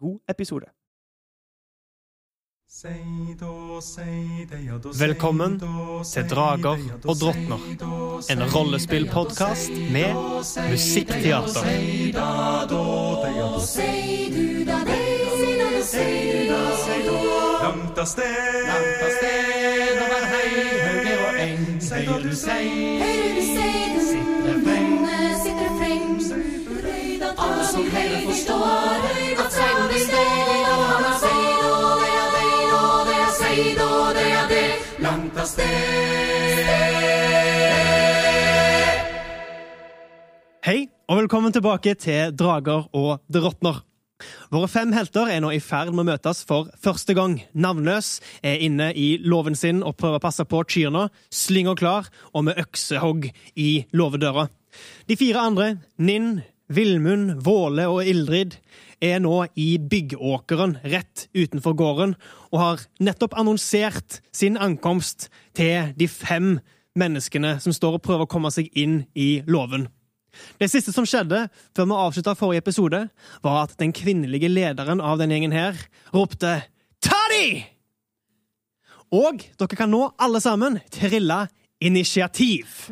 god episode. Velkommen til Drager og drottner, en rollespillpodkast med musikkteater. Langt av sted, langt av sted, over hei, hauger og eng. Høyre du sei, høyre du sei, sitter freng, sitter freng. Alle som heller forstår at av sted. Hei, og velkommen tilbake til Drager og drottner. Våre fem helter er nå i ferd med å møtes for første gang. Navnløs er inne i låven sin og prøver å passe på kyrne, slynger klar og med øksehogg i låvedøra. De fire andre, Ninn, Villmund, Våle og Ildrid, er nå i byggåkeren rett utenfor gården og har nettopp annonsert sin ankomst til de fem menneskene som står og prøver å komme seg inn i låven. Det siste som skjedde før vi avslutta forrige episode, var at den kvinnelige lederen av denne gjengen her ropte Ta de! Og dere kan nå alle sammen trille initiativ.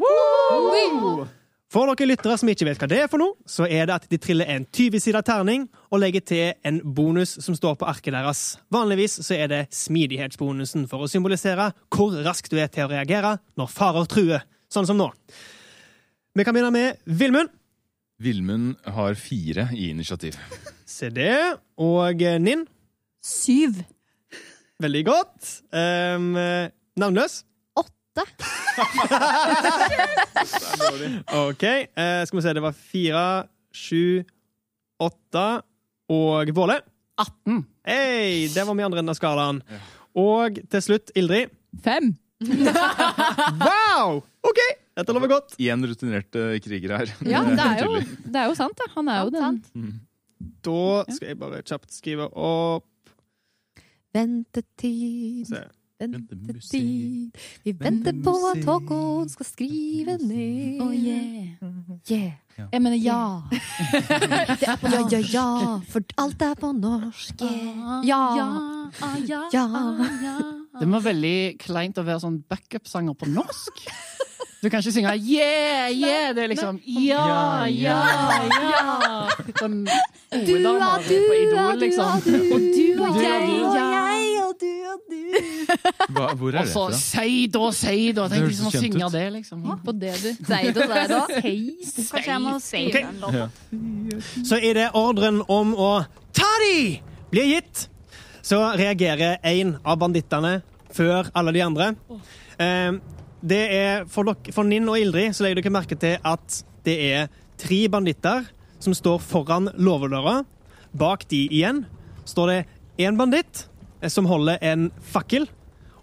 For dere lyttere som ikke vet hva det er for noe, så er det at de triller en 20-sida terning og legger til en bonus som står på arket deres. Vanligvis så er det smidighetsbonusen for å symbolisere hvor raskt du er til å reagere når farer truer, sånn som nå. Vi kan begynne med Vilmund. Vilmund har fire i initiativ. Se det. Og eh, Ninn. Syv. Veldig godt. Um, navnløs. Åtte. OK. Uh, skal vi se, det var fire, sju, åtte og Våle. 18. Hei! Der var vi andre enden av skalaen. Og til slutt Ildrid. Fem. Wow! OK! Dette lover godt. Én rutinert uh, kriger her. Ja, det er jo, det er jo sant. Han er jo den. Da skal jeg bare kjapt skrive opp Ventetid, Se. Ventetid. Vi venter på at Håkon skal skrive ned. Oh, yeah. Yeah. Jeg mener ja. Det er på ja, ja, ja, for alt er på norsk. Yeah. Ja. ah, ja, Ja. ah, ja. Det var veldig kleint å være sånn backup-sanger på norsk. Du kan ikke synge yeah, yeah. Det er liksom ja, ja, ja. Sånn Du er du på Idol, du liksom. og du. Og du er Du jeg ja. Hva, hvor er det så fra? Seido, Seido! Tenk høres liksom å synge ut. det, liksom. På det, du. Seido, da. Kanskje jeg må skrive okay. en låt. Ja. Så idet ordren om å ta de blir gitt, så reagerer en av bandittene før alle de andre. Eh, det er for, dere, for Ninn og Ildrid så legger dere merke til at det er tre banditter som står foran låvedøra. Bak de igjen står det én banditt som holder en fakkel.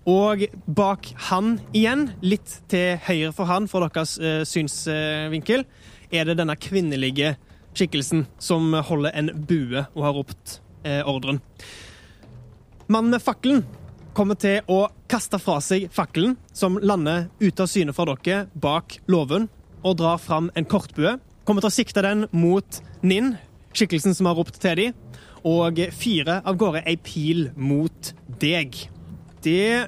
Og bak han igjen, litt til høyre for han fra deres eh, synsvinkel, er det denne kvinnelige skikkelsen som holder en bue og har ropt eh, ordren. Mannen med fakkelen kommer til å kaste fra seg fakkelen, som lander ute av syne fra dere bak låven, og drar fram en kortbue. Kommer til å sikte den mot Ninn, skikkelsen som har ropt til dem, og fyrer av gårde ei pil mot deg. Det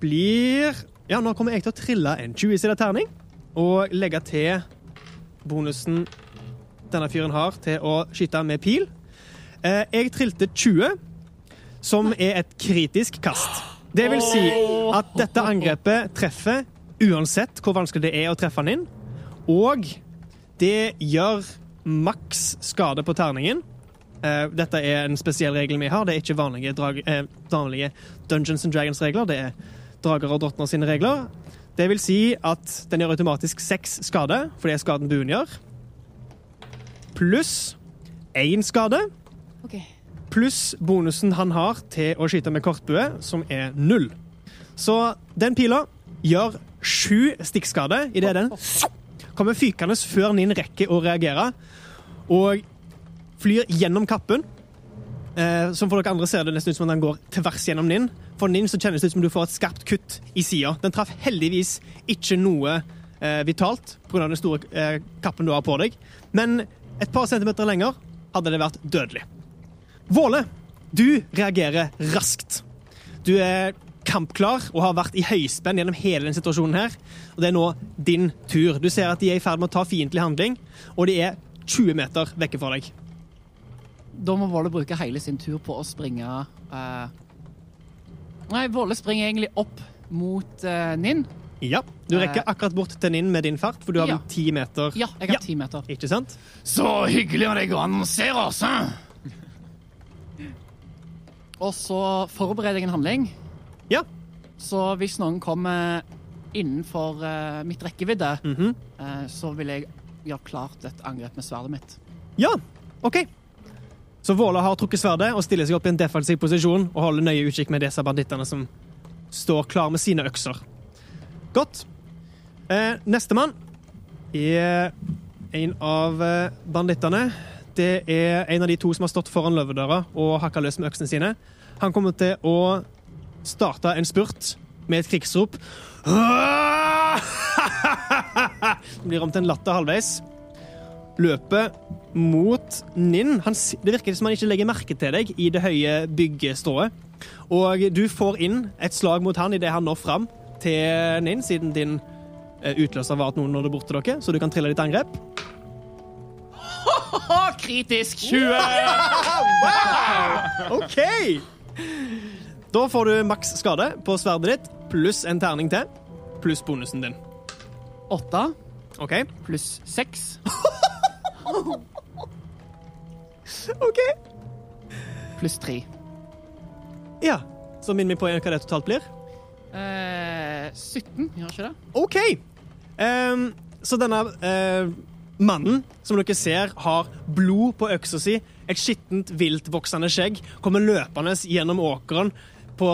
blir Ja, nå kommer jeg til å trille en 20-sida terning og legge til bonusen denne fyren har til å skyte med pil. Eh, jeg trilte 20, som er et kritisk kast. Det vil si at dette angrepet treffer uansett hvor vanskelig det er å treffe den inn. Og det gjør maks skade på terningen. Eh, dette er en spesiell regel vi har. Det er ikke vanlige, drag, eh, vanlige Dungeons and Dragons-regler. Det er drager og drottner sine regler. Det vil si at den gjør automatisk seks skade, for det er skaden buen gjør. Pluss én skade. Okay. pluss bonusen han har til å skyte med kortbue, som er null. Så den pila gjør sju stikkskade idet den kommer fykende før Ninn rekker å reagere, og flyr gjennom kappen. Eh, som for dere andre ser det nesten ut som at den går tvers gjennom Ninn. For Ninn så kjennes det ut som du får et skarpt kutt i sida. Den traff heldigvis ikke noe eh, vitalt pga. den store eh, kappen du har på deg, men et par centimeter lenger hadde det vært dødelig. Våle, du reagerer raskt. Du er kampklar og har vært i høyspenn gjennom hele denne situasjonen her. Og det er nå din tur. Du ser at de er i ferd med å ta fiendtlig handling, og de er 20 meter vekke fra deg. Da må Våle bruke hele sin tur på å springe uh... Nei, Våle springer egentlig opp mot uh, Ninn. Ja, Du rekker Eh. akkurat bort til Ninn med din fart, for du har Ja. vel ti meter. Ja, jeg har Ja. ti meter. Ikke sant? Så hyggelig av deg å annonsere oss! Og så forbereder jeg en handling. Ja. Så hvis noen kommer innenfor uh, mitt rekkevidde, mm -hmm. uh, så vil jeg gjøre klart et angrep med sverdet mitt. Ja, OK. Så Våla har trukket sverdet og stiller seg opp i en defensiv posisjon og holder nøye utkikk med disse bandittene som står klar med sine økser. Godt. Eh, Nestemann er en av eh, bandittene. Det er en av de to som har stått foran løvedøra og hakka løs med øksene sine. Han kommer til å starte en spurt med et krigsrop. Det blir om til en latter halvveis. Løper mot Ninn. Han, det virker som han ikke legger merke til deg i det høye byggestrået. Og du får inn et slag mot han idet han når fram til Ninn, siden din eh, utløser var at noen nådde bort til dere, så du kan trille ditt angrep. Kritisk 20! OK! Da får du maks skade på sverdet ditt, pluss en terning til, pluss bonusen din. 8 OK? pluss 6 OK. pluss tre. Ja. Så minn meg på hva det totalt blir. Eh, 17, gjør ikke det? OK. Um, så denne uh, mannen, som dere ser, har blod på øksa si, et skittent, viltvoksende skjegg, kommer løpende gjennom åkeren på,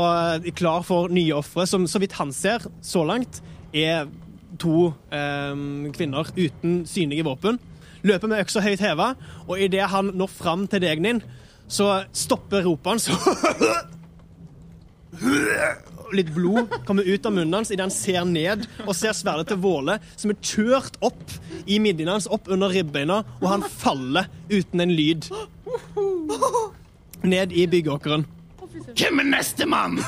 klar for nye ofre, som så vidt han ser så langt, er to ehm, kvinner uten synlige våpen. Løper med øksa høyt heva, og idet han når fram til degen din, så stopper ropet hans. litt blod kommer ut av munnen hans idet han ser ned og ser sverdet til Våle, som er kjørt opp i midjen hans, opp under ribbeina, og han faller uten en lyd. Ned i byggåkeren. Hvem er nestemann?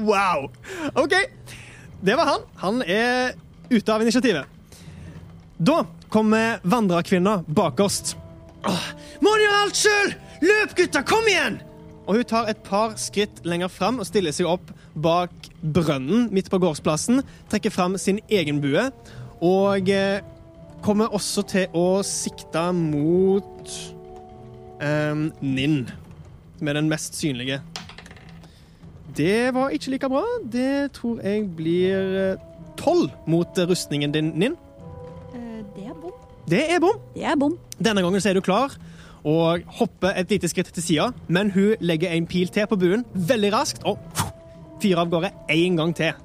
Wow! OK. Det var han. Han er ute av initiativet. Da kommer vandrerkvinna bakerst. Må han gjøre alt sjøl? Løp, gutta! Kom igjen! Og hun tar et par skritt lenger fram og stiller seg opp bak brønnen midt på gårdsplassen. Trekker fram sin egen bue og eh, kommer også til å sikte mot eh, Ninn, som den mest synlige. Det var ikke like bra. Det tror jeg blir eh, tolv mot eh, rustningen din, Ninn. Eh, Det er bom. Det er bom. Det er bom. Denne gangen så er du klar og hopper et lite skritt til sida, men hun legger en pil til på buen veldig raskt og fyrer av gårde én gang til.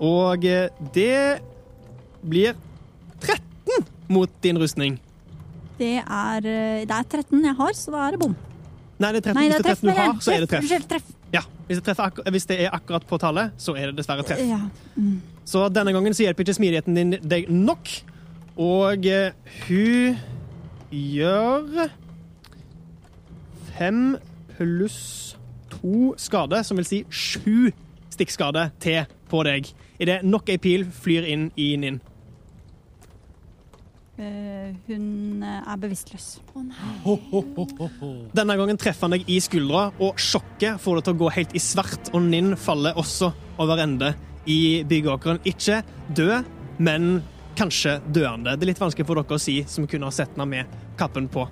Og eh, det blir 13 mot din rustning. Det er, det er 13 jeg har, så da er det bom. Nei, det er 13. Nei, det er treff, 13 du har, så er det treff. Unnskyld, treff. Hvis det, hvis det er akkurat på tallet, så er det dessverre treff. Ja. Så denne gangen så hjelper ikke smidigheten din deg nok. Og eh, hun gjør fem pluss to skade, som vil si sju stikkskade til på deg. Idet nok ei pil flyr inn i Ninn. Eh, hun eh, er bevisstløs. Å nei Denne gangen treffer han deg i skuldra, og sjokket får det til å gå helt i svart, og Ninn faller også over ende i byggeåkeren. Ikke død, men kanskje døende. Det er litt vanskelig for dere å si, som kunne ha sett henne med kappen på.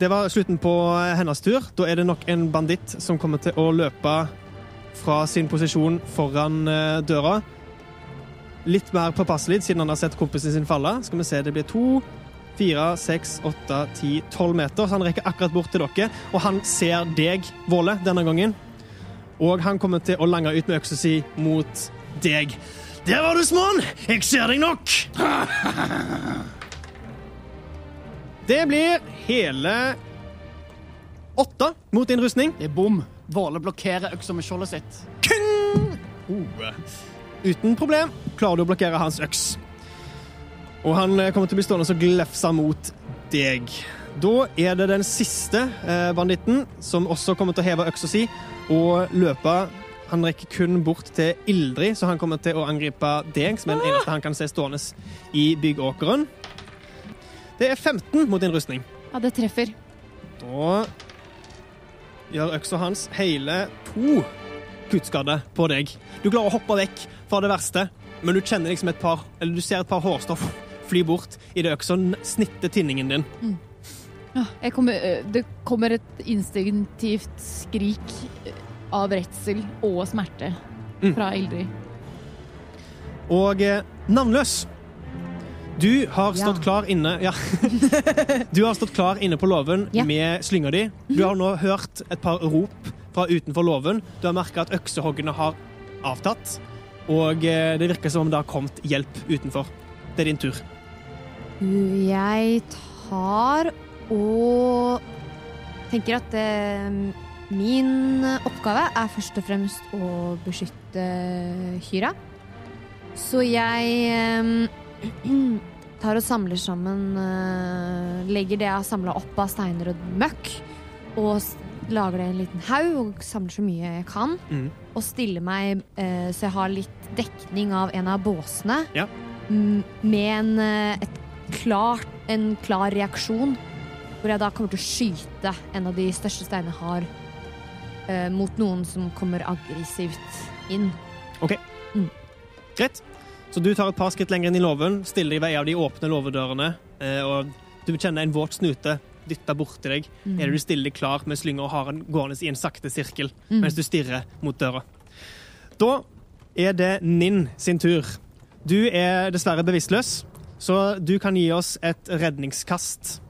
Det var slutten på hennes tur. Da er det nok en banditt som kommer til å løpe fra sin posisjon foran eh, døra. Litt mer påpasselig, siden han har sett kompisen sin falle. Skal vi se, det blir to, fire, seks, åtte, ti, tolv meter. Så han rekker akkurat bort til dere, og han ser deg, Våle, denne gangen. Og han kommer til å lange ut med øksa si mot deg. Der var du, småen! Jeg ser deg nok! Det blir hele åtte mot innrustning. Det er bom. Våle blokkerer øksa med skjoldet sitt. Kung! Oh. Uten problem klarer du å blokkere hans øks. Og han eh, kommer til å bli stående og glefse mot deg. Da er det den siste eh, banditten som også kommer til å heve øksa si og løpe. Han rekker kun bort til Ildrid, så han kommer til å angripe deg, som er den eneste han kan se stående i byggåkeren. Det er 15 mot din rustning. Ja, det treffer. Da gjør øksa hans hele to kuttskade på deg. Du klarer å hoppe vekk fra det verste, men du kjenner liksom et par Eller du ser et par hårstoff fly bort idet øksa snitter tinningen din. Ja, jeg kommer, øh, det kommer et instinktivt skrik øh, av redsel og smerte Mm. fra Ildrid. Og eh, navnløs. Du har Ja. stått klar inne Ja. Du har stått klar inne på låven Ja. med slynga di. Du har nå hørt et par rop fra utenfor låven. Du har merka at øksehoggene har avtatt. Og eh, det virker som om det har kommet hjelp utenfor. Det er din tur. Jeg tar og tenker at eh, min oppgave er først og fremst å beskytte Hyra. Så jeg eh, tar og samler sammen eh, Legger det jeg har samla opp av steiner og møkk, og lager det i en liten haug og samler så mye jeg kan. Mm. Og stiller meg eh, så jeg har litt dekning av en av båsene. Ja. Med en, eh, klart, en klar reaksjon, hvor jeg da kommer til å skyte en av de største steinene jeg har, mot noen som kommer aggressivt inn. ok, Greit. Så du tar et par skritt lenger inn i låven, stiller deg ved en av de åpne låvedørene, eh, og du kjenner en våt snute dytta borti deg. Mm. Er du stille klar med slynga og haren gående i en sakte sirkel Mm. mens du stirrer mot døra. Da er det Ninn sin tur. Du er dessverre bevisstløs, så du kan gi oss et redningskast.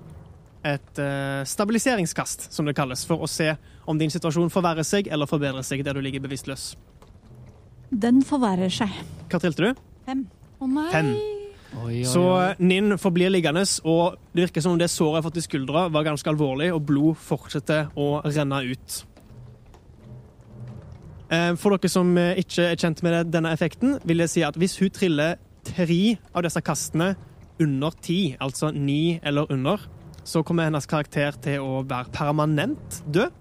Et uh, stabiliseringskast, som det kalles, for å se om din situasjon forverrer seg eller forbedrer seg der du ligger bevisstløs. Den forverrer seg. Hva trilte du? Fem. Å nei! Fem. Oi, oi, Så oi. Ninn forblir liggende, og det virker som om det såret jeg har fått i skuldra, var ganske alvorlig, og blod fortsetter å renne ut. Eh, For dere som eh, ikke er kjent med denne effekten, vil jeg si at hvis hun triller tre av disse kastene under ti, altså ni eller under, så kommer hennes karakter til å være permanent død.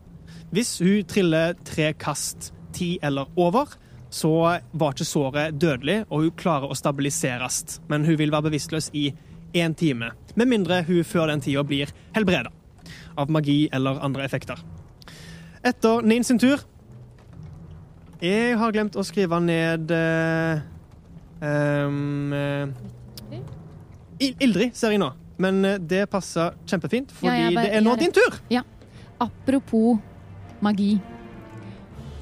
Hvis hun triller tre kast ti eller over, så var ikke såret dødelig, og hun klarer å stabiliseres. Men hun vil være bevisstløs i én time. Med mindre hun før den tida blir helbreda av magi eller andre effekter. Etter Nin sin tur Jeg har glemt å skrive ned uh, um, uh, Ildrid ser jeg nå, men eh, det passer kjempefint, fordi Ja, bare- det er nå din tur. Apropos magi.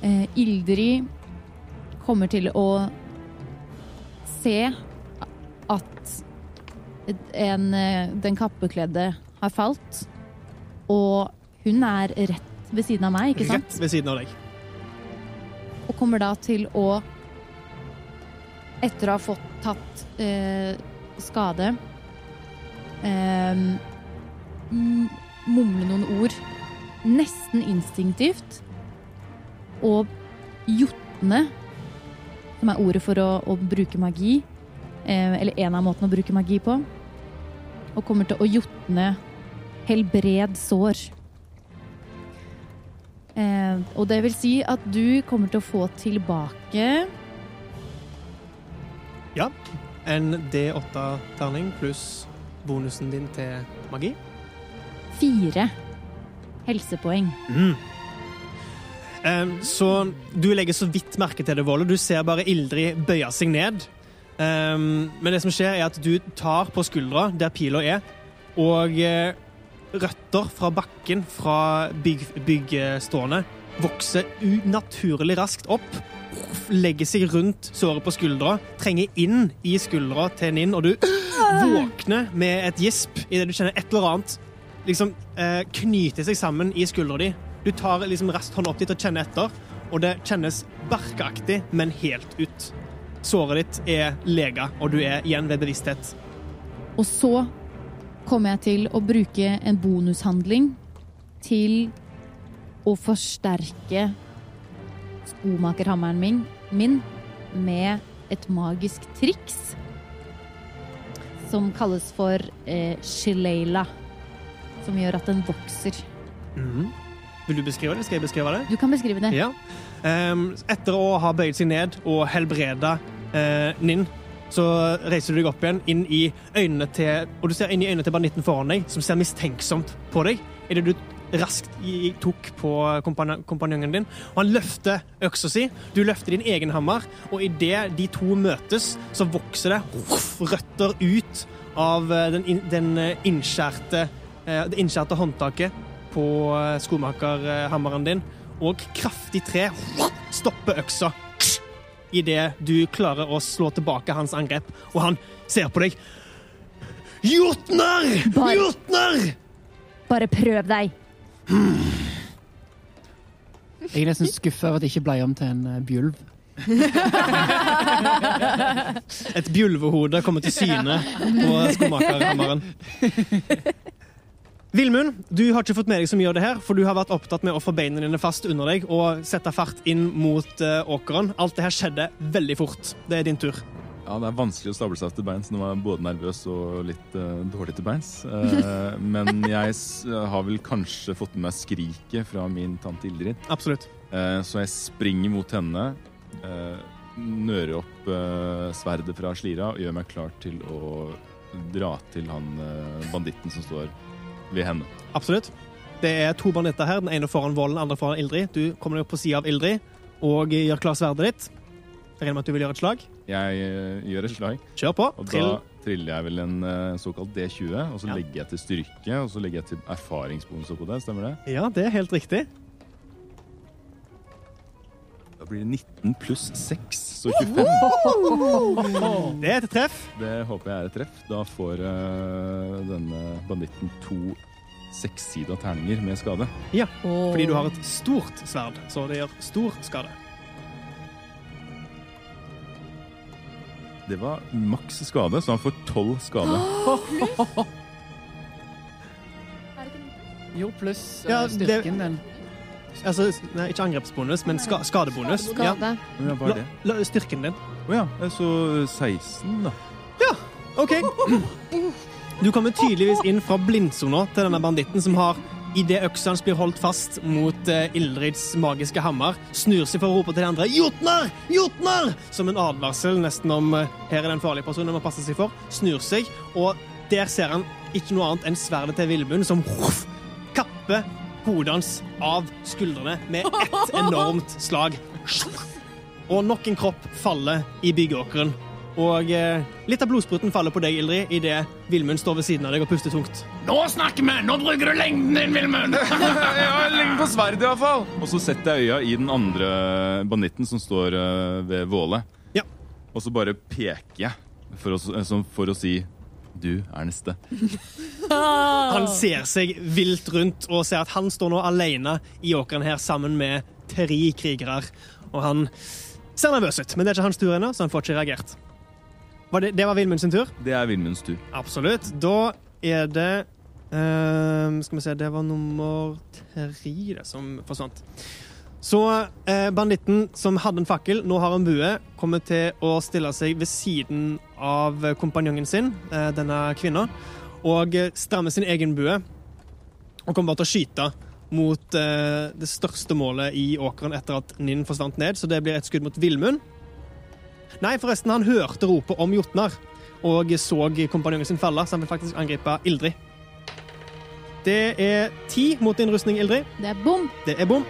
Uh, Ildrid kommer til å se at en, eh, den kappekledde har falt, og hun er rett ved siden av meg, ikke sant? Rett ved siden av deg. Og kommer da til å, etter å ha fått tatt eh, skade, eh, mumle noen ord, nesten instinktivt, og jotne, som er ordet for å, å bruke magi, eh, eller en av måtene å bruke magi på, og kommer til å jotne helbred sår. Eh, og det vil si at du kommer til å få tilbake Ja. En D8-terning pluss bonusen din til magi. fire helsepoeng. Mm. Så du legger så vidt merke til det, Våle. Du ser bare Ildrid bøye seg ned. Men det som skjer, er at du tar på skuldra der pila er, og eh, røtter fra bakken fra bygg, byggstående vokser unaturlig raskt opp legger seg rundt såret på skuldra, trenger inn i skuldra til Ninn, og du våkner med et gisp idet du kjenner et eller annet liksom eh, knyte seg sammen i skuldra di. Du tar liksom rasthånda opp dit og kjenner etter, og det kjennes barkaktig, men helt ut. Såret ditt er lega, og du er igjen ved bevissthet. Og så kommer jeg til å bruke en bonushandling til å forsterke skomakerhammeren min, min med et magisk triks som kalles for eh, shileila. Som gjør at den vokser. Mhm. Vil du beskrive det? Skal jeg beskrive det? Du kan beskrive det. Ja. Ehm, etter å ha bøyd seg ned og helbreda eh, Ninn, så reiser du deg opp igjen inn i øynene til Og du ser inn i øynene til banditten foran deg, som ser mistenksomt på deg idet du raskt tok på kompanjongen din. Og han løfter øksa si, du løfter din egen hammer, og idet de to møtes, så vokser det røtter ut av eh, den, den eh, innskjærte eh, det innskjærte håndtaket på eh, skomakerhammeren din, og kraftig tre stopper øksa idet du klarer å slå tilbake hans angrep, og han ser på deg. Jotnar! Bare- Jotnar! Bare prøv deg! Jeg er nesten skuffa over at jeg ikke ble om til en eh, bjulv. Et bjulvehode kommer til syne på skomakerhammeren. Vilmund, du har ikke fått med deg så mye av det her, for du har vært opptatt med å få beina dine fast under deg og sette fart inn mot eh, åkeren. Alt det her skjedde veldig fort. Det er din tur. Ja, Det er vanskelig å stable seg til beins når man er både nervøs og litt uh, dårlig til beins. Uh, men jeg har vel kanskje fått med meg skriket fra min tante Ildrid. Absolutt. Uh, så jeg springer mot henne, nører opp sverdet fra slira og gjør meg klar til å dra til han banditten som står ved henne. Absolutt. Det er to banditter her. Den ene foran volden, den andre foran Ildrid. Du kommer deg opp på sida av Ildrid og gjør klar sverdet ditt. Jeg regner med at du vil gjøre et slag. Jeg uh, gjør et slag, Kjør på. og Trill. da triller jeg vel en uh, såkalt D20, og så Ja. legger jeg til styrke, og så legger jeg til erfaringsbonus oppå det. Stemmer det? Ja, det er helt riktig. Da blir det 19 pluss 6, så 25. Det er et treff. Det håper jeg er et treff. Da får uh, denne banditten to sekssida terninger med skade. Ja, Fordi du har et stort sverd, så det gjør stor skade. Det var maks skade, så han får tolv skade. Jo, pluss Ja, styrken din. Altså, nei, ikke angrepsbonus, men ska skadebonus. Skade. Ja, hva er det? La, la, styrken din. Å ja, så 16, da. Ja, OK. Du kommer tydeligvis inn fra blindsona til denne banditten som har Idet øksa hans blir holdt fast mot uh, Ildrids magiske hammer, snur seg for å rope til de andre 'Jotnar! Jotnar!' som en advarsel nesten om uh, her er den farlige personen man må passe seg for. Snur seg, og der ser han ikke noe annet enn sverdet til Vilmund som huff, kapper hodet hans av skuldrene med ett enormt slag. Og nok en kropp faller i byggeåkeren. Og eh, litt av blodspruten faller på deg, Ildrid, idet Vilmund står ved siden av deg og puster tungt. Nå snakker vi! Nå bruker du lengden din, Vilmund! ja, lengden på sverdet i hvert fall! Og så setter jeg øya i den andre banditten som står eh, ved Våle. Ja. Og så bare peker jeg for å, for å si du er neste. Han ser seg vilt rundt og ser at han står nå alene i åkeren her sammen med tre krigere. Og han ser nervøs ut, men det er ikke hans tur ennå, så han får ikke reagert. Var det, det var Vilmund sin tur? Det er Vilmunds tur. Absolutt. Da er det uh, Skal vi se, det var nummer tre det som forsvant. Så eh, banditten som hadde en fakkel, nå har en bue, kommer til å stille seg ved siden av kompanjongen sin, eh, denne kvinna, og strammer sin egen bue. Og kommer bare til å skyte mot eh, det største målet i åkeren etter at Ninn forsvant ned, så det blir et skudd mot Villmund. Nei, forresten, han hørte ropet om Jotnar og så kompanjongen sin falle, så han vil faktisk angripe Ildrid. Det er ti mot din rustning, Ildrid. Det er bom. Det er bom.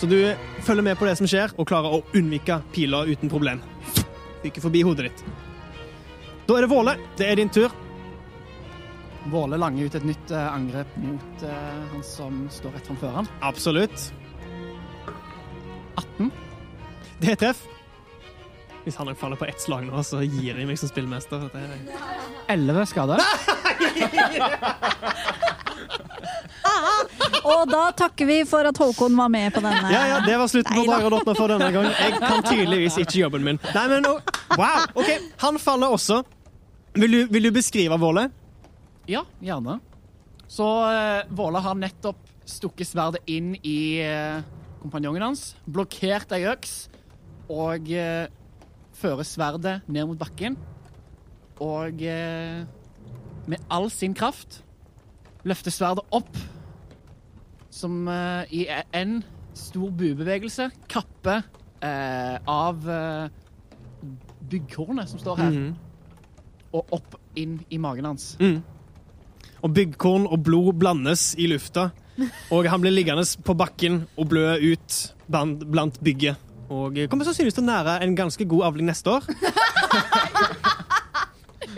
Så du følger med på det som skjer, og klarer å unnvike pila uten problem. Fyker forbi hodet ditt. Da er det Våle. Det er din tur. Våle langer ut et nytt eh, angrep mot eh, han som står rett framfor han. Absolutt. 18. Det er treff. Hvis han faller på ett slag nå, så gir jeg meg som spillmester. Det er... Elleve skader. Og da takker vi for at Håkon var med på denne. Ja, ja, det var slutten på Dotter for denne gang. Jeg kan tydeligvis ikke jobben min. Nei, men oh, Wow! OK, han faller også. Vil du, vil du beskrive Våle? Ja, gjerne. Så uh, Våle har nettopp stukket sverdet inn i uh, kompanjongen hans, blokkert ei øks, og uh, fører sverdet ned mot bakken. Og med all sin kraft løfter sverdet opp, som uh, i en stor buebevegelse kapper uh, av eh, byggkornet som står her, Mhm. og opp inn i magen hans. Mm. Og byggkorn og blod blandes i lufta, og han blir liggende på bakken og blø ut blant, blant bygget. Og kommer sannsynligvis til å nære en ganske god avling neste år.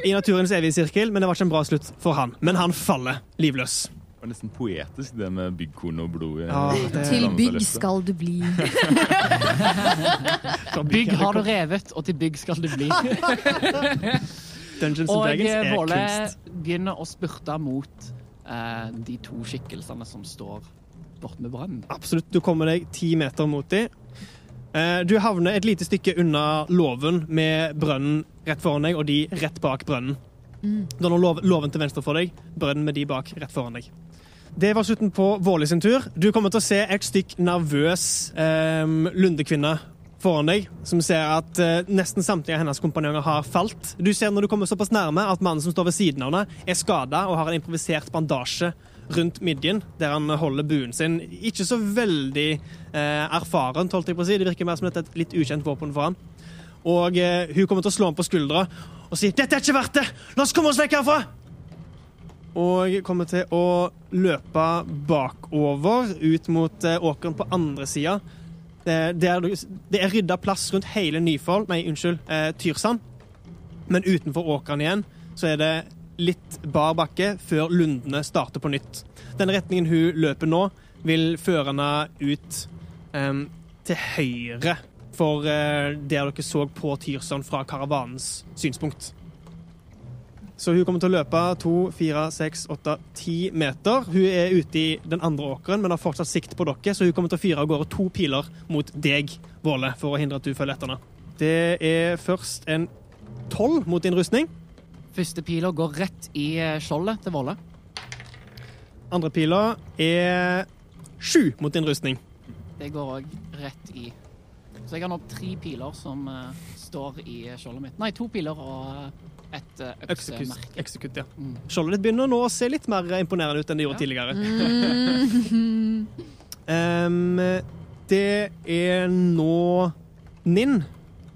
I naturens evige sirkel, men det var ikke en bra slutt for han. Men han faller livløs. Det var nesten poetisk, det med byggkorn og blod. Ja, det- Til bygg skal du bli. Bygg har du revet, og til bygg skal du bli. Dungeons and Og Dragons er Våle kunst. begynner å spurte mot eh, de to skikkelsene som står borte med brannen. Absolutt. Du kommer deg ti meter mot dem. Eh, Du havner et lite stykke unna låven med brønnen rett foran deg, og de rett bak brønnen. Du har nå lov- låven til venstre for deg, brønnen med de bak rett foran deg. Det var slutten på Vårli sin tur. Du kommer til å se et stykk nervøs eh, lundekvinne foran deg, som ser at eh, nesten samtlige av hennes kompanjonger har falt. Du ser når du kommer såpass nærme at mannen som står ved siden av henne, er skada og har en improvisert bandasje rundt midjen, der han holder buen sin. Ikke så veldig eh, erfarent, holdt jeg på å si. Det virker mer som et litt ukjent våpen for han. Og eh, hun kommer til å slå ham på skuldra og si 'Dette er ikke verdt det! La oss komme oss vekk herfra!' Og kommer til å løpe bakover ut mot eh, åkeren på andre sida. Det, er, det er rydda plass rundt hele Nyfold, nei, unnskyld, eh, Tyrsand. Men utenfor åkeren igjen så er det litt bar bakke før lundene starter på nytt. Den retningen hun løper nå, vil føre henne ut til høyre for eh, der dere så på Tyrson fra karavanens synspunkt. Så hun kommer til å løpe to, fire, seks, åtte, ti meter. Hun er ute i den andre åkeren, men har fortsatt sikt på dere, så hun kommer til å fyre av gårde to piler mot deg, Våle, for å hindre at du følger etter henne. Det er først en tolv mot din rustning. Første pila går rett i eh, skjoldet til Våle. Andre pila er sju mot din rustning. Det går òg rett i. Så jeg har nå tre piler som eh, står i skjoldet mitt. Nei, to piler og eh, et uh, øksemerke. øksekutt, ja. Mm. Skjoldet ditt begynner nå å se litt mer imponerende ut enn det gjorde Ja. tidligere. um, det er nå Ninn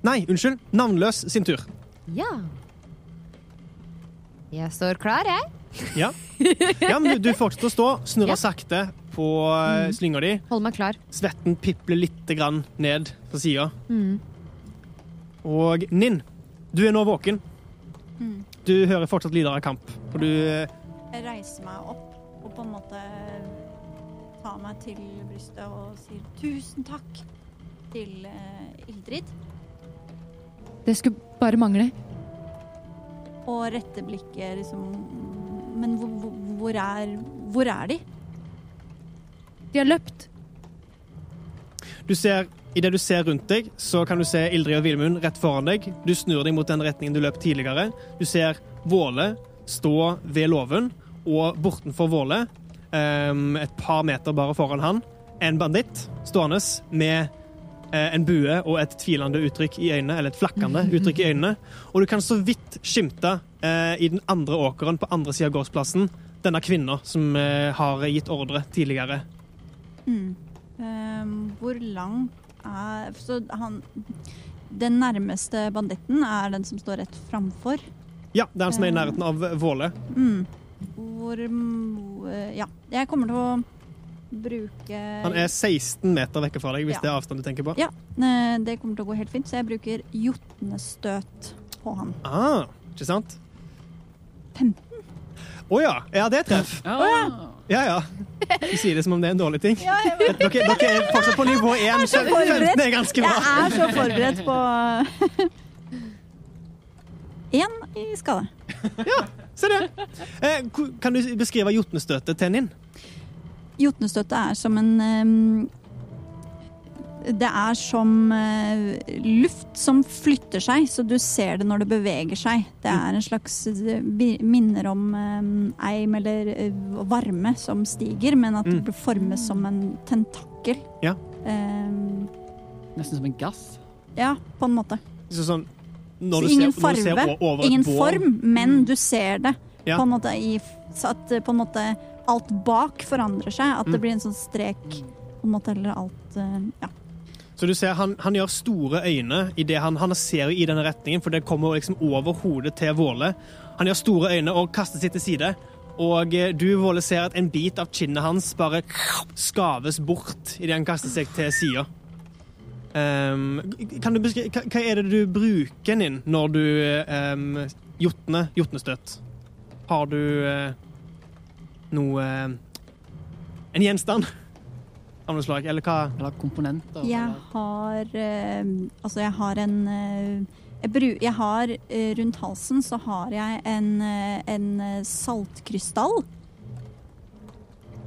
Nei, unnskyld. Navnløs sin tur. Ja. Jeg står klar, jeg. Ja, ja men du, fortsetter å stå, snurrer Ja. sakte på mm. slynga di. Hold meg klar. Svetten pipler litt grann ned på sida. Mm. Og Ninn, du er nå våken. Mm. Du hører fortsatt lyder av kamp. Og du eh, Jeg reiser meg opp og på en måte tar meg til brystet og sier tusen takk til eh, Ildrid. Det skulle bare mangle. Og rette blikket liksom Men hvor, hvor, hvor, er, hvor er de? De har løpt. Du ser, i det du ser rundt deg, så kan du se Ildrid og Vilmund rett foran deg. Du snur deg mot den retningen du løp tidligere. Du ser Våle stå ved låven, og bortenfor Våle, um, et par meter bare foran han, en banditt stående med en bue og et tvilende uttrykk i øynene, eller et flakkende uttrykk i øynene. Og du kan så vidt skimte eh, i den andre åkeren på andre sida av gårdsplassen denne kvinna som eh, har gitt ordre tidligere. Mm. Ehm, hvor langt er Så han Den nærmeste banditten er den som står rett framfor. Ja, det er han som er i nærheten av Våle. Mm. Hvor Ja. Jeg kommer til å bruke Han er 16 meter vekk fra deg, hvis Ja. det er avstand du tenker på. Ja, eh, det kommer til å gå helt fint, så jeg bruker jotnestøt på han. Ah, ikke sant? 15. Å ja. Ja, det er treff. Ja. Ja, ja. Du sier det som om det er en dårlig ting. Ja, jeg. Dere, dere er fortsatt på nivå 1. så forberedt. 15 er ganske bra. jeg er så forberedt på Én i skade. Ja, Se det. Eh, kan du beskrive jotnestøtet til Ninn? Jotnestøtte er som en ehm, Det er som eh, luft som flytter seg, så du ser det når det beveger seg. Det er en slags eh, minner om eim eller eh, varme som stiger, men at det det formes som en tentakkel. Ja. Um, Nesten som en gass. ja, på en måte. Så sånn, når du ingen ser, når du ser farve, ingen bål. form, men du ser det. Ja. På en måte i, så at på en måte alt bak forandrer seg. At det Mm. blir en sånn strek, på en måte, eller alt eh, Ja. Så du ser han, han gjør store øyne i det han, han ser i denne retningen, for det kommer liksom over hodet til Våle. Han gjør store øyne og kaster seg til side. Og eh, du, Våle, ser at en bit av kinnet hans bare skaves bort idet han kaster seg til sida. Um, kan du beskrive, hva, hva er det du bruker inn når du um, jotner jotnestøt? Har du eh, noe En gjenstand av noe slag, eller hva? Eller komponenter. Jeg har eh, Altså, jeg har en eh, jeg, bru, jeg har eh, Rundt halsen så har jeg en, en saltkrystall.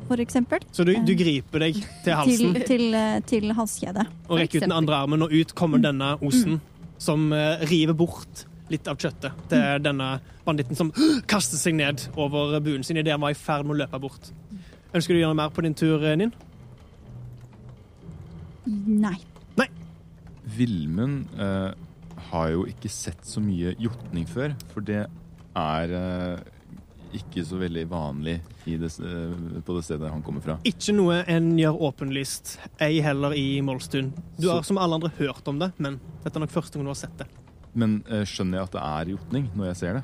For eksempel. Så du, du griper deg til halsen til, til, til halskjedet. og rekker ut den andre armen, og ut kommer denne osen som eh, river bort litt av kjøttet til denne banditten som kaster seg ned over buen sin idet han var i ferd med å løpe bort. Ønsker du å gjøre mer på din tur, eh, Ninn? Nei. Vilmund eh, har jo ikke sett så mye jotning før, for det er eh, ikke så veldig vanlig i det, eh, på det stedet han kommer fra. Ikke noe en gjør åpenlyst, ei heller i Molstun. Du Så- har som alle andre hørt om det, men dette er nok første gang du har sett det. Men eh, skjønner jeg at det er jotning når jeg ser det?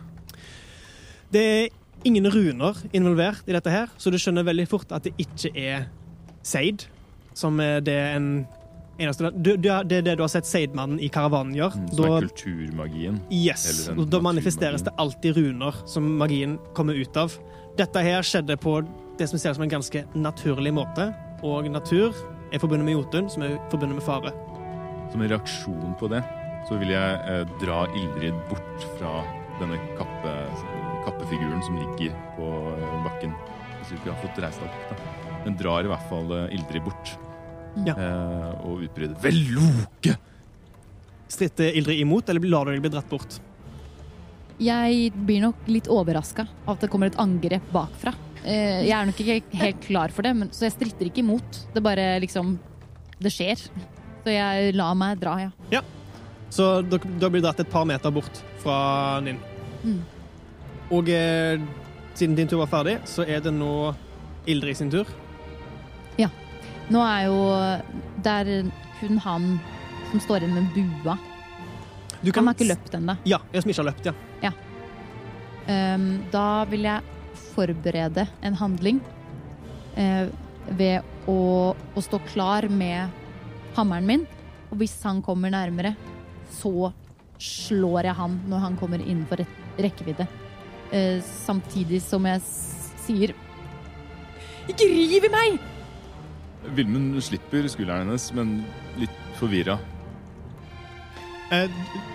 Det er ingen runer involvert i dette her, så du skjønner veldig fort at det ikke er Seid, som er det en eneste du, du, Det er det du har sett Seidmannen i karavanen gjør. Mm, Som Da- er kulturmagien. Yes, da manifesteres det alltid runer som magien kommer ut av. Dette her skjedde på det som ser ut som en ganske naturlig måte, og natur er forbundet med Jotun, som er forbundet med fare. Som en reaksjon på det, så vil jeg eh, dra Ildrid bort fra denne kappe, kappefiguren som ligger på eh, bakken. Hvis du ikke har fått reist opp, da. Men drar i hvert fall eh, Ildrid bort. Ja. Eh, og utbryter 'Veloke!' Stritter Ildrid imot, eller lar du deg bli dratt bort? Jeg blir nok litt overraska av at det kommer et angrep bakfra. Eh, Jeg er nok ikke helt klar for det, men, så jeg stritter ikke imot. Det bare liksom Det skjer. Så jeg lar meg dra, ja. Så dere blir dratt et par meter bort fra Ninn. Mm. Og eh, siden din tur var ferdig, så er det nå Ildrid sin tur. Ja. Nå er jo Det er kun han som står igjen med bua. Du Han har ikke løpt ennå. Ja, jeg som ikke har løpt, ja. Um, da vil jeg forberede en handling uh, ved å, å stå klar med hammeren min. Og hvis han kommer nærmere, så slår jeg han når han kommer innenfor et rekkevidde. Eh, samtidig som jeg s- sier Ikke riv i meg! Vilmund slipper skulderen hennes, men litt forvirra. Eh,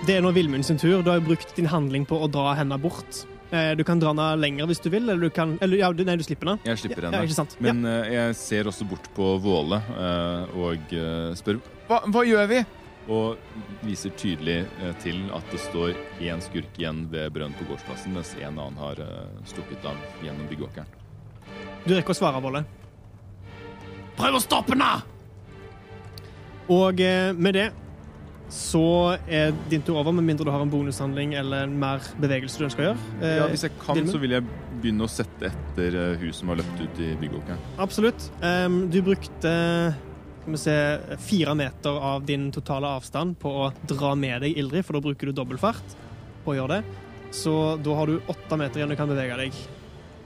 Det er nå Vilmund sin tur. Du har brukt din handling på å dra henne bort. Eh, Du kan dra henne lenger hvis du vil, eller du kan Eller ja, du, nei, du slipper henne. Jeg slipper henne. Ja. Men eh, jeg ser også bort på Våle eh, og spør hva, hva gjør vi? Og viser tydelig eh, til at det står én skurk igjen ved brønnen på gårdsplassen, mens en annen har eh, stukket av gjennom byggeåkeren. Du rekker å svare, Volle. Prøv å stoppe henne! Og eh, med det så er din tur over, med mindre du har en bonushandling eller en mer bevegelse du ønsker å gjøre. Eh, Ja, hvis jeg kan, så vil jeg begynne å sette etter hun som har løpt ut i byggeåkeren. Absolutt. Du brukte skal vi se, fire meter av din totale avstand på å dra med deg Ildrid, for da bruker du dobbeltfart på å gjøre det. Så da har du åtte meter igjen du kan bevege deg.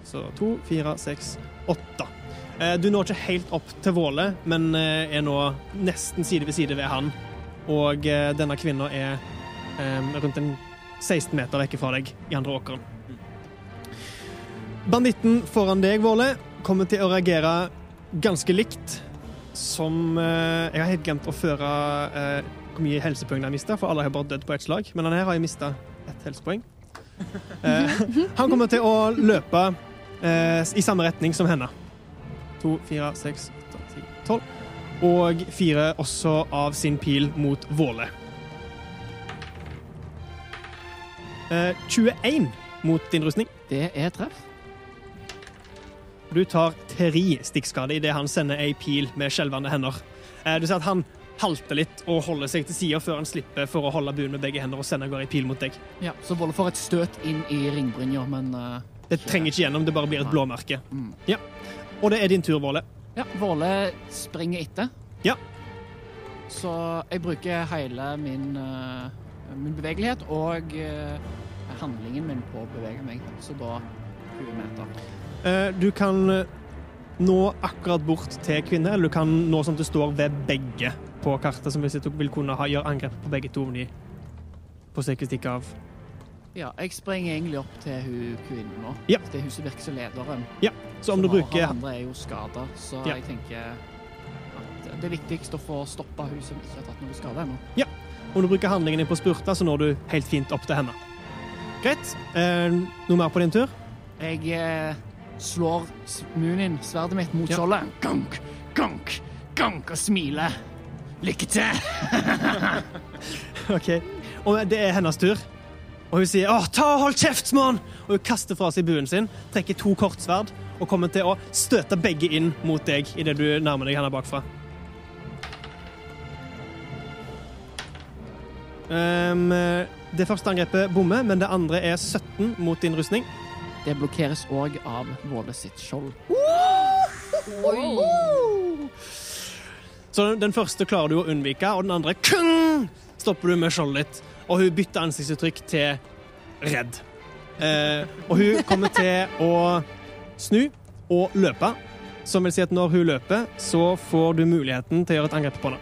Så to, fire, seks, åtte. Eh, Du når ikke helt opp til Våle, men eh, er nå nesten side ved side ved han. Og eh, denne kvinna er rundt en 16 meter vekk fra deg i andre åkeren. Banditten foran deg, Våle, kommer til å reagere ganske likt som eh, Jeg har helt glemt å føre eh, hvor mye helsepoeng jeg har mista, for alle har bare dødd på ett slag. Men han her har jeg mista ett helsepoeng. Eh, han kommer til å løpe i samme retning som henne. To, fire, seks, åtte, ti, tolv. Og fire også av sin pil mot Våle. Eh, 21 mot din rustning. Det er treff. Du tar tre stikkskade idet han sender ei pil med skjelvende hender. Eh, Du ser at han halter litt og holder seg til sida før han slipper for å holde buen med begge hender og sende av gårde ei pil mot deg. Ja, Så Volle får et støt inn i ringbrynja, men uh, Det trenger ikke gjennom, det bare blir et blåmerke. Mm. Ja. Og det er din tur, Våle. ja, Våle springer etter. Ja. Så jeg bruker hele min, uh, min bevegelighet og uh, handlingen min på å bevege meg. Så da 20 meter. Eh, Du kan eh, nå akkurat bort til kvinne, eller du kan nå som det står ved begge på kartet, som hvis du vil kunne ha, gjøre angrep på begge to om de på sikkert stikke av. Ja, jeg springer egentlig opp til hun kvinnen nå. Ja. Det er hun som virker som lederen. Så om du bruker Han andre er jo skada, så Ja. jeg tenker at det er viktigst å få stoppa hun som ikke har tatt noe skade ennå. Om du bruker handlingen din på spurta, så når du helt fint opp til henne. Greit. Eh, noe mer på din tur? Jeg eh, slår Munin, sverdet mitt, mot skjoldet. Gank, gank, gank, og smiler. Lykke til! Ok. Og det er hennes tur. Og hun sier 'Åh, ta og hold kjeft, mann!' Og hun kaster fra seg buen sin, trekker to kortsverd og kommer til å støte begge inn mot deg idet du nærmer deg henne bakfra. Um, det første angrepet bommer, men det andre er 17 mot din rustning. Det blokkeres òg av Våle sitt skjold. Så den- den første klarer du å unnvike, og den andre kung, stopper du med skjoldet ditt. Og hun bytter ansiktsuttrykk til redd. Eh, og hun kommer til å snu og løpe. Som vil si at når hun løper, så får du muligheten til å gjøre et angrep på henne.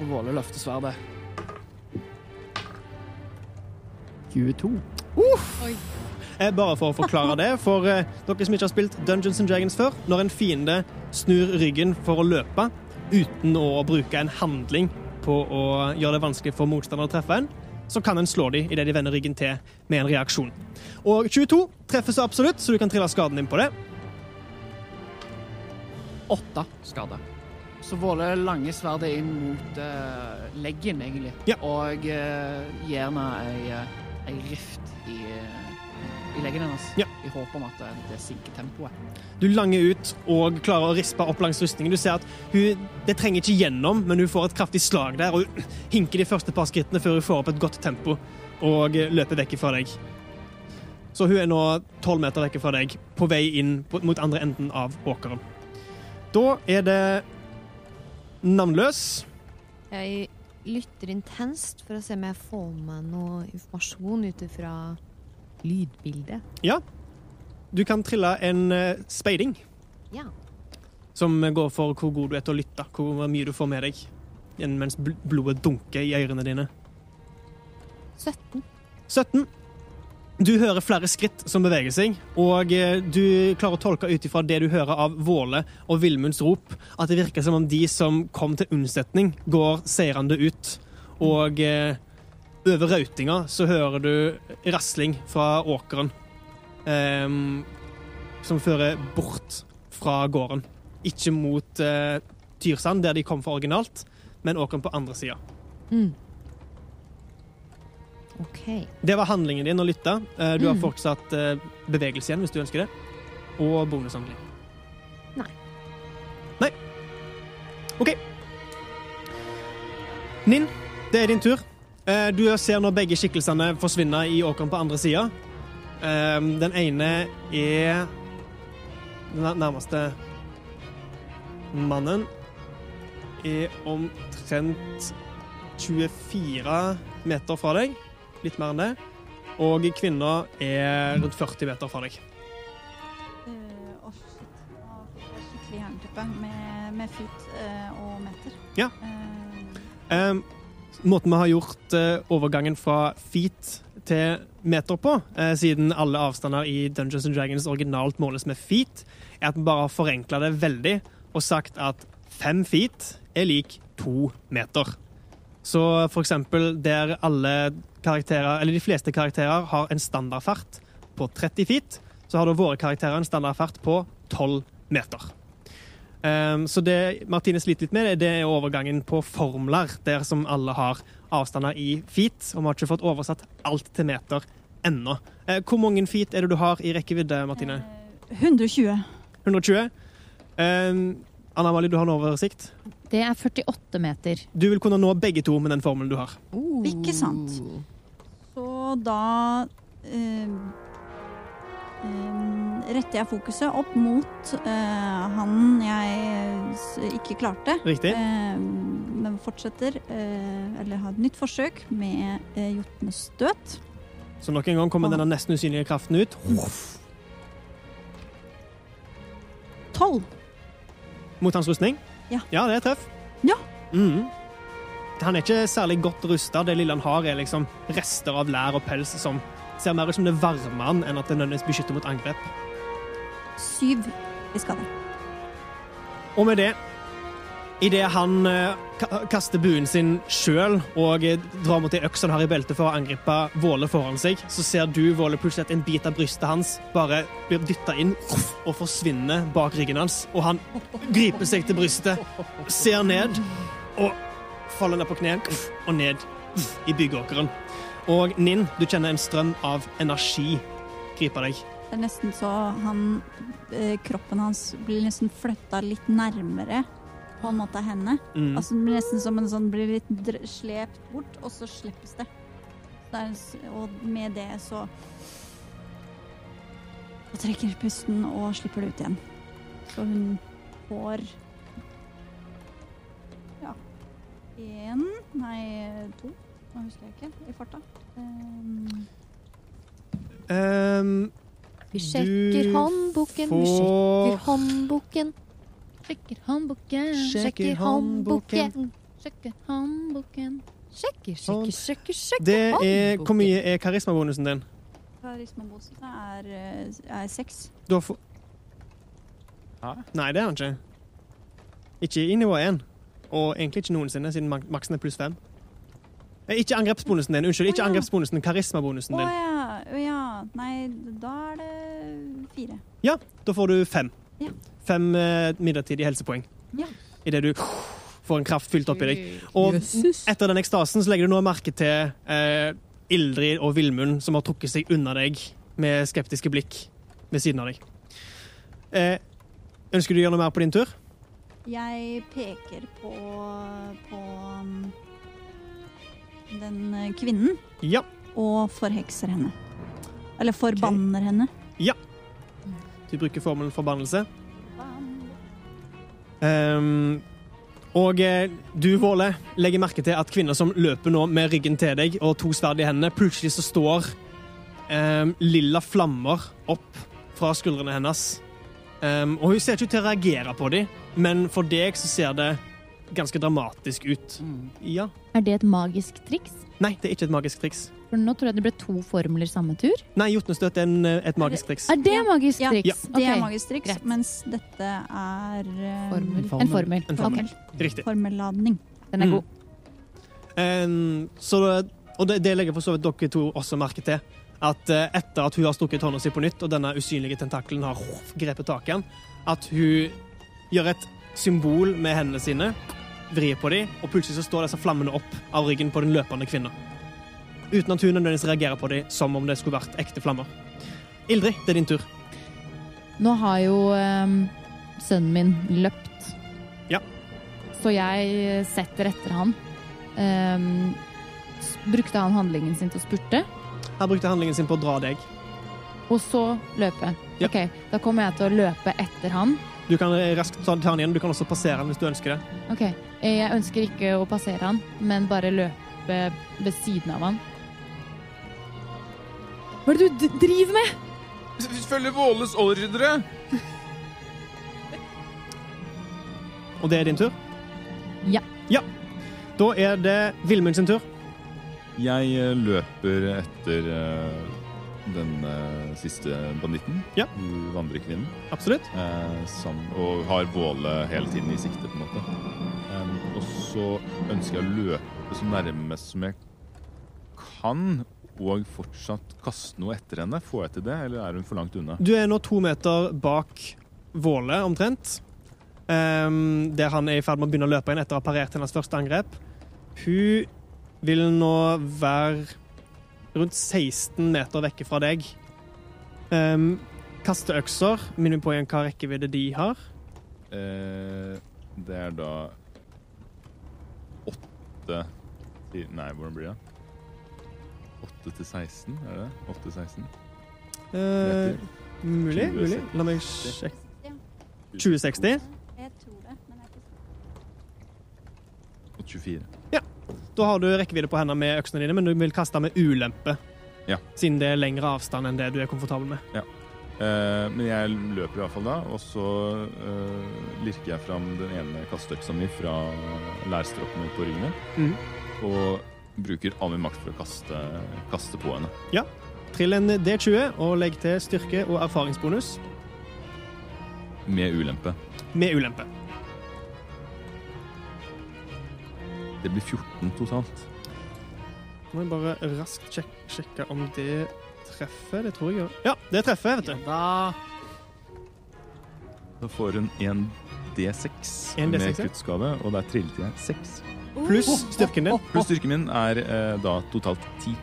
Og Våle løfter sverdet. 22. Eh, bare for å forklare det, for eh, dere som ikke har spilt Dungeons and Dragons før, når en fiende snur ryggen for å løpe uten å bruke en handling på å gjøre det vanskelig for motstanderen å treffe en, så kan en slå dem idet de vender ryggen til med en reaksjon. Og 22 treffer så absolutt, så du kan trille skaden din på det. Åtte skader. Så våler lange sverdet inn mot uh, leggen, egentlig. Ja. Og uh, henne ei, eh, ei rift i, eh, i leggen hennes. Ja. I håp om at det, det sinker tempoet. Du langer ut og klarer å rispe opp langs rustningen. Du ser at hun, Det trenger ikke gjennom, men hun får et kraftig slag der og hun hinker de første par skrittene før hun får opp et godt tempo og eh, løper vekk fra deg. Så hun er nå tolv meter vekk fra deg, på vei inn mot andre enden av åkeren. Da er det navnløs. Jeg lytter intenst for å se om jeg får med meg noe informasjon ut ifra lydbildet. Ja. Du kan trille en eh, speiding, Ja. som går for hvor god du er til å lytte, hvor mye du får med deg mens bl- blodet dunker i ørene dine. 17. 17. Du hører flere skritt som beveger seg, og eh, du klarer å tolke ut ifra det du hører av Våle og Vilmunds rop, at det virker som om de som kom til unnsetning, går seirende ut. Og eh, over rautinga så hører du rasling fra åkeren, Um, som fører bort fra gården. Ikke mot uh, Tyrsand, der de kom fra originalt, men åkeren på andre sida. Mm. Okay. Det var handlingen din å lytte. Uh, Du har Mm. fortsatt uh, bevegelse igjen hvis du ønsker det. Og bonushandling. Nei. Nei. OK. Ninn, det er din tur. Eh, Du ser når begge skikkelsene forsvinner i åkeren på andre sida. Den ene er den nærmeste mannen er omtrent 24 meter fra deg. Litt mer enn det. Og kvinna er rundt 40 meter fra deg. Eh, shit. Nå jeg skikkelig jernteppe med, med eh, og meter. Ja. Eh, Um, måten vi har gjort eh, overgangen fra feet til meter på, eh, siden alle avstander i Dungeons and Dragons originalt måles med feet, er at vi bare har forenkla det veldig og sagt at fem feet er lik to meter. Så for eksempel der alle karakterer, eller de fleste karakterer har en standardfart på 30 feet, så har da våre karakterer en standardfart på 12 meter. Um, så det Martine sliter litt med, det er overgangen på formler, der som alle har avstander i feet, og vi har ikke fått oversatt alt til meter ennå. Uh, hvor mange feet er det du har i rekkevidde, Martine? Eh, 120. 120? Um, Anna Mali, du har en oversikt. Det er 48 meter. Du vil kunne nå begge to med den formelen du har. Ikke sant. Så da eh, retter jeg fokuset opp mot uh, han jeg ikke klarte. Riktig. Uh, men fortsetter, uh, eller har et nytt forsøk med eh, jotnestøt. Så nok en gang kommer denne nesten usynlige kraften ut. Tolv. Mot hans rustning? Ja. Ja, det er treff. Ja. Mm. Han er ikke særlig godt rusta. Det lille han har, er liksom rester av lær og pels som ser mer ut som det varmer han, enn at det nødvendigvis beskytter mot angrep. Syv i skade. Og med det, idet han eh, kaster buen sin sjøl og eh, drar mot ei øks han har i beltet for å angripe Våle foran seg, så ser du Våle plutselig at en bit av brystet hans bare blir dytta inn og forsvinner bak ryggen hans. Og han griper seg til brystet, ser ned og faller ned på kne og ned i byggåkeren. Og Ninn, du kjenner en strøm av energi gripe deg. Det er nesten så han eh, Kroppen hans blir nesten flytta litt nærmere på en måte henne. Mm. Altså det blir nesten som en sånn blir litt slept bort, og så slippes det. Så det er, og med det så Og trekker pusten og slipper det ut igjen. Så hun får Ja. Én Nei, to. Nå husker jeg ikke i farta. Um, Ehm, Vi sjekker håndboken, får... vi sjekker håndboken. Sjekker håndboken, Sjekker håndboken. Sjekker håndboken. Sjekker, sjekker, sjekker, sjekker det er. Hvor mye er karismabonusen din? Karismabonusen er, eh, er seks. Du har fått Nei, det er han ikke. Ikke i nivå 1. Og egentlig ikke noensinne, siden maksen er pluss 5. Eh, Ikke angrepsbonusen din. Unnskyld, ikke Å, ja. angrepsbonusen, karismabonusen Å din. ja, å ja. Nei, da er det fire. Ja, da får du fem. Ja. Fem eh, midlertidige helsepoeng. Ja. Idet du får en kraft fylt opp i deg. Og etter den ekstasen så legger du nå merke til eh, Ildrid og Villmund som har trukket seg unna deg med skeptiske blikk ved siden av deg. Eh, ønsker du å gjøre noe mer på din tur? Jeg peker på, på um, den eh, kvinnen Ja. og forhekser henne. Eller forbanner henne. Ja. Du bruker formelen forbannelse. Ehm, og eh, du, Våle, legger merke til at kvinner som løper nå med ryggen til deg og to sverd i hendene, plutselig så står ehm, lilla flammer opp fra skuldrene hennes. Ehm, og hun ser ikke ut til å reagere på dem, men for deg så ser det ganske dramatisk ut. Ja. Er det et magisk triks? Nei, det er ikke et magisk triks. For nå tror jeg det ble to formler samme tur. Nei, jotnestøt er en, eh, et magisk triks. Er det magisk Ja, triks? Det er magisk triks, Rett. mens dette er um, Formel. Formel. En formel. En formel. Okay. Riktig. Formelladning. Den er Mm. god. Ehm, så og det, det legger for så vidt dere to også merke til. At eh, etter at hun har stukket hånda si på nytt, og denne usynlige tentakelen har grepet tak i den, at hun gjør et symbol med hendene sine, vrir på dem, og plutselig så står disse flammene opp av ryggen på den løpende kvinna. Uten at hun nødvendigvis reagerer på dem som om det skulle vært ekte flammer. Ildrid, det er din tur. Nå har jo um, sønnen min løpt. Ja. Så jeg setter etter han. Um, brukte han handlingen sin til å spurte, Han brukte handlingen sin på å dra deg. og så løpe. Ja. Ok, Da kommer jeg til å løpe etter han. Du kan eh, raskt ta den igjen. Du kan også passere den hvis du ønsker det. Ok, Jeg ønsker ikke å passere han, men bare løpe ved siden av han. Hva er det du d- driver med? Følger Våles ordre! Og det er din tur? Ja. Ja. Da er det Vilmund sin tur. Jeg eh, løper etter eh, den uh, siste banditten. Ja. Vandrekvinnen. Absolutt. Uh, som, og har bålet hele tiden i sikte, på en måte. Um, og så ønsker jeg å løpe så nærme som jeg kan, og fortsatt kaste noe etter henne. Får jeg til det, eller er hun for langt unna? Du er nå to meter bak Våle, omtrent. Um, der han er i ferd med å begynne å løpe inn etter å ha parert hennes første angrep. Hun vil nå være rundt 16 meter vekke fra deg. Um, kasteøkser. meg på igjen hva rekkevidde de har. Eh, det er da åtte til Nei, hvordan blir det? 8 til 16, er det? 8 til 16? Eh, mulig, 20, mulig. La meg sjekke. 2060. Jeg tror det, men jeg er ikke sikker. Og 24. Da har du rekkevidde på hendene med øksene dine, men du vil kaste med ulempe. Ja. Siden det er lengre avstand enn det du er komfortabel med. Eh, men jeg løper i hvert fall da, og så eh, lirker jeg fram den ene kasteøksa mi fra lærstroppene på ryggen min, Mm. og bruker all min makt for å kaste, kaste på henne. Ja. Trill en D20 og legg til styrke og erfaringsbonus Med ulempe. med ulempe. Det blir 14 totalt. Må jeg bare raskt sjek sjekke om det treffer. Det tror jeg gjør. Ja, det treffer, vet du. Da Da får hun en D6 En med D6, med kuttskade, og der trillet jeg 6. Pluss styrken din. Pluss styrken min er eh, da totalt 10.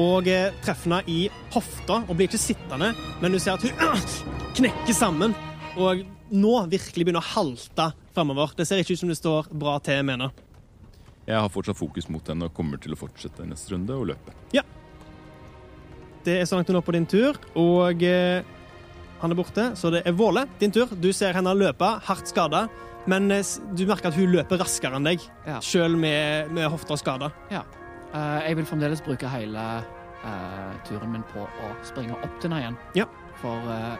Og eh, treffer henne i hofta og blir ikke sittende, men du ser at hun knekker sammen. Og nå virkelig begynner å halte framover. Det ser ikke ut som det står bra til med henne. Jeg har fortsatt fokus mot henne og kommer til å fortsette neste runde og løpe. Ja. Det er så langt hun er på din tur, og eh, han er borte, så det er Våle. Din tur. Du ser henne løpe, hardt skada, men eh, s- du merker at hun løper raskere enn deg, Ja. sjøl med, med hofta skada. Eh, jeg vil fremdeles bruke hele eh, turen min på å springe opp til henne igjen. Ja. For eh,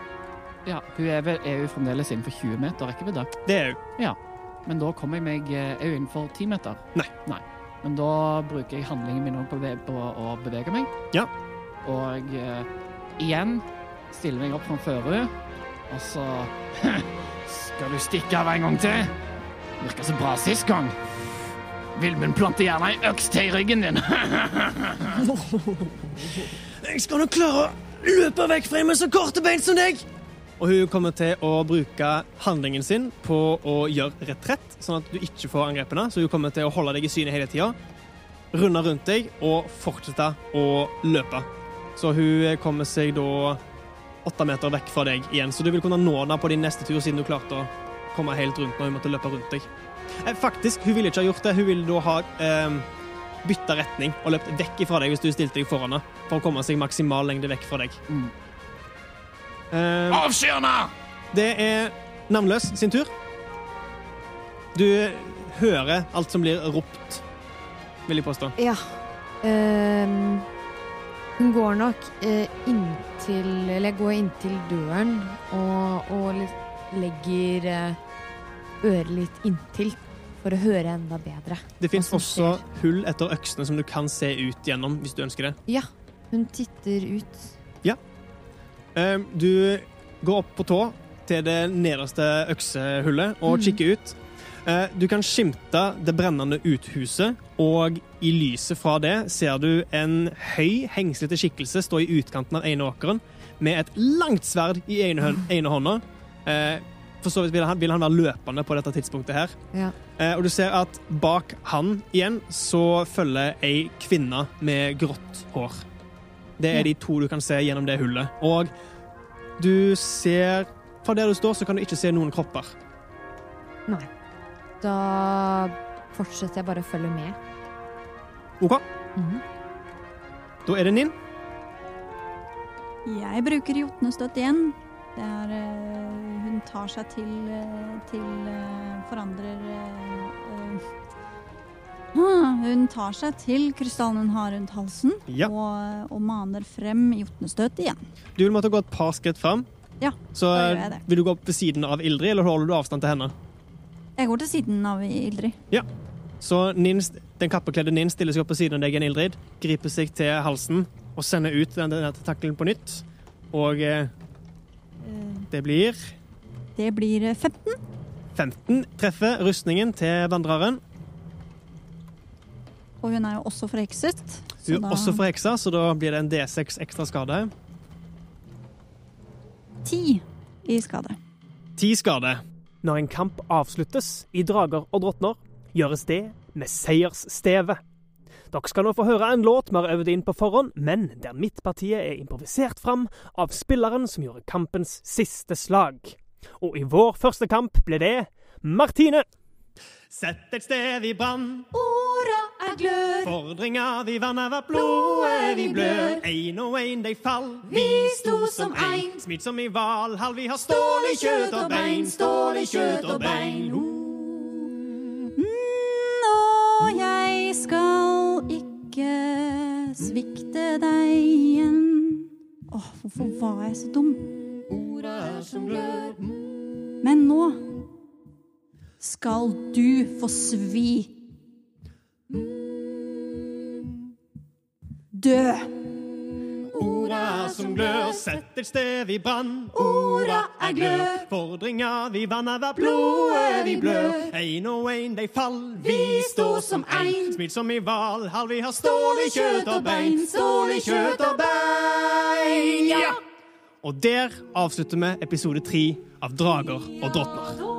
ja, hun er, vel, er jo fremdeles innenfor 20 meter rekkevidde. Det er hun. Ja. Men da kommer jeg meg eh, Er hun innenfor 10 meter? Nei. Nei. Men da bruker jeg handlingen min på, på å bevege meg. Ja. Og uh, igjen stiller meg opp framfor henne, og så Skal du stikke av en gang til? Virka så bra sist gang. Vilmund planter gjerne ei øks til i ryggen din. Jeg skal nok klare å løpe vekk fra en med så korte bein som deg! Og hun kommer til å bruke handlingen sin på å gjøre retrett, sånn at du ikke får angrepene. Så hun kommer til å holde deg i syne hele tida, runde rundt deg og fortsette å løpe. Så hun kommer seg da åtte meter vekk fra deg igjen. Så du vil kunne nå henne på din neste tur, siden du klarte å komme helt rundt når hun måtte løpe rundt deg. Eh, Faktisk, hun ville ikke ha gjort det. Hun ville da ha eh, bytta retning og løpt vekk fra deg hvis du stilte deg foran henne, for å komme seg maksimal lengde vekk fra deg. Mm. Eh, Avsky henne! det er Navnløs sin tur. Du hører alt som blir ropt, vil jeg påstå. Ja. Uh, hun går nok uh, inntil Eller går inntil døren og, og legger uh, øret litt inntil for å høre enda bedre. Det fins også også hull etter øksene som du kan se ut gjennom hvis du ønsker det. Ja, hun titter ut. Eh, Du går opp på tå til det nederste øksehullet og Mm. kikker ut. Eh, Du kan skimte det brennende uthuset, og i lyset fra det ser du en høy, hengslete skikkelse stå i utkanten av ene åkeren med et langt sverd i ene, ene hånda. Eh, For så vidt vil han, vil han være løpende på dette tidspunktet her. Ja. Eh, Og du ser at bak han igjen så følger ei kvinne med grått hår. Det er de to du kan se gjennom det hullet. Og du ser Fra der du står, så kan du ikke se noen kropper. Nei. Da fortsetter jeg bare å følge med. OK, Mhm. da er det Ninn. Jeg bruker jotnestøtt igjen. Det er eh, Hun tar seg til eh, til eh, forandrer Hun tar seg til krystallen hun har rundt halsen, Ja. og, og maner frem jotnestøt igjen. Du vil måtte gå et par skritt fram. Ja, Så da gjør jeg det. vil du gå opp ved siden av Ildrid, eller holder du avstand til henne? Jeg går til siden av Ildrid. Så Nin, den kappekledde Ninn stiller seg opp på siden av deg Ildrid, griper seg til halsen og sender ut den, den takkelen på nytt. Og eh, det blir Det blir eh, 15. 15 treffer rustningen til vandreren. Og hun er jo også forhekset. Hun Hun da- er også forheksa, så da blir det en D6 ekstra skade. Ti i skade. Ti skade. Når en kamp avsluttes i Drager og drottner, gjøres det med seiersstevet. Dere skal nå få høre en låt vi har øvd inn på forhånd, men der midtpartiet er improvisert fram av spilleren som gjorde kampens siste slag. Og i vår første kamp ble det Martine. Sett et sted i brann, Orda er glør, Fordringa vi vanna var blodet vi blør. Ein og ein de fall, vi sto som ein. Smitt som i Valhall, vi har stål i kjøtt og bein, stål i kjøtt og bein. Nå, jeg skal ikke svikte deg igjen. Åh, hvorfor var jeg så dum? Orda er som glør. Men nå skal du få svi. Dø. Orda som glør, sett et sted vi brann. Orda er glør. Fordringa vi vanner hver blodet vi blør. Ein og ein de fall, vi står som ein. Smil som i Valhall, vi har stål i kjøtt og bein, stål i kjøtt og bein. Ja! Og der avslutter vi episode tre av Drager og drottner.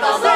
どう。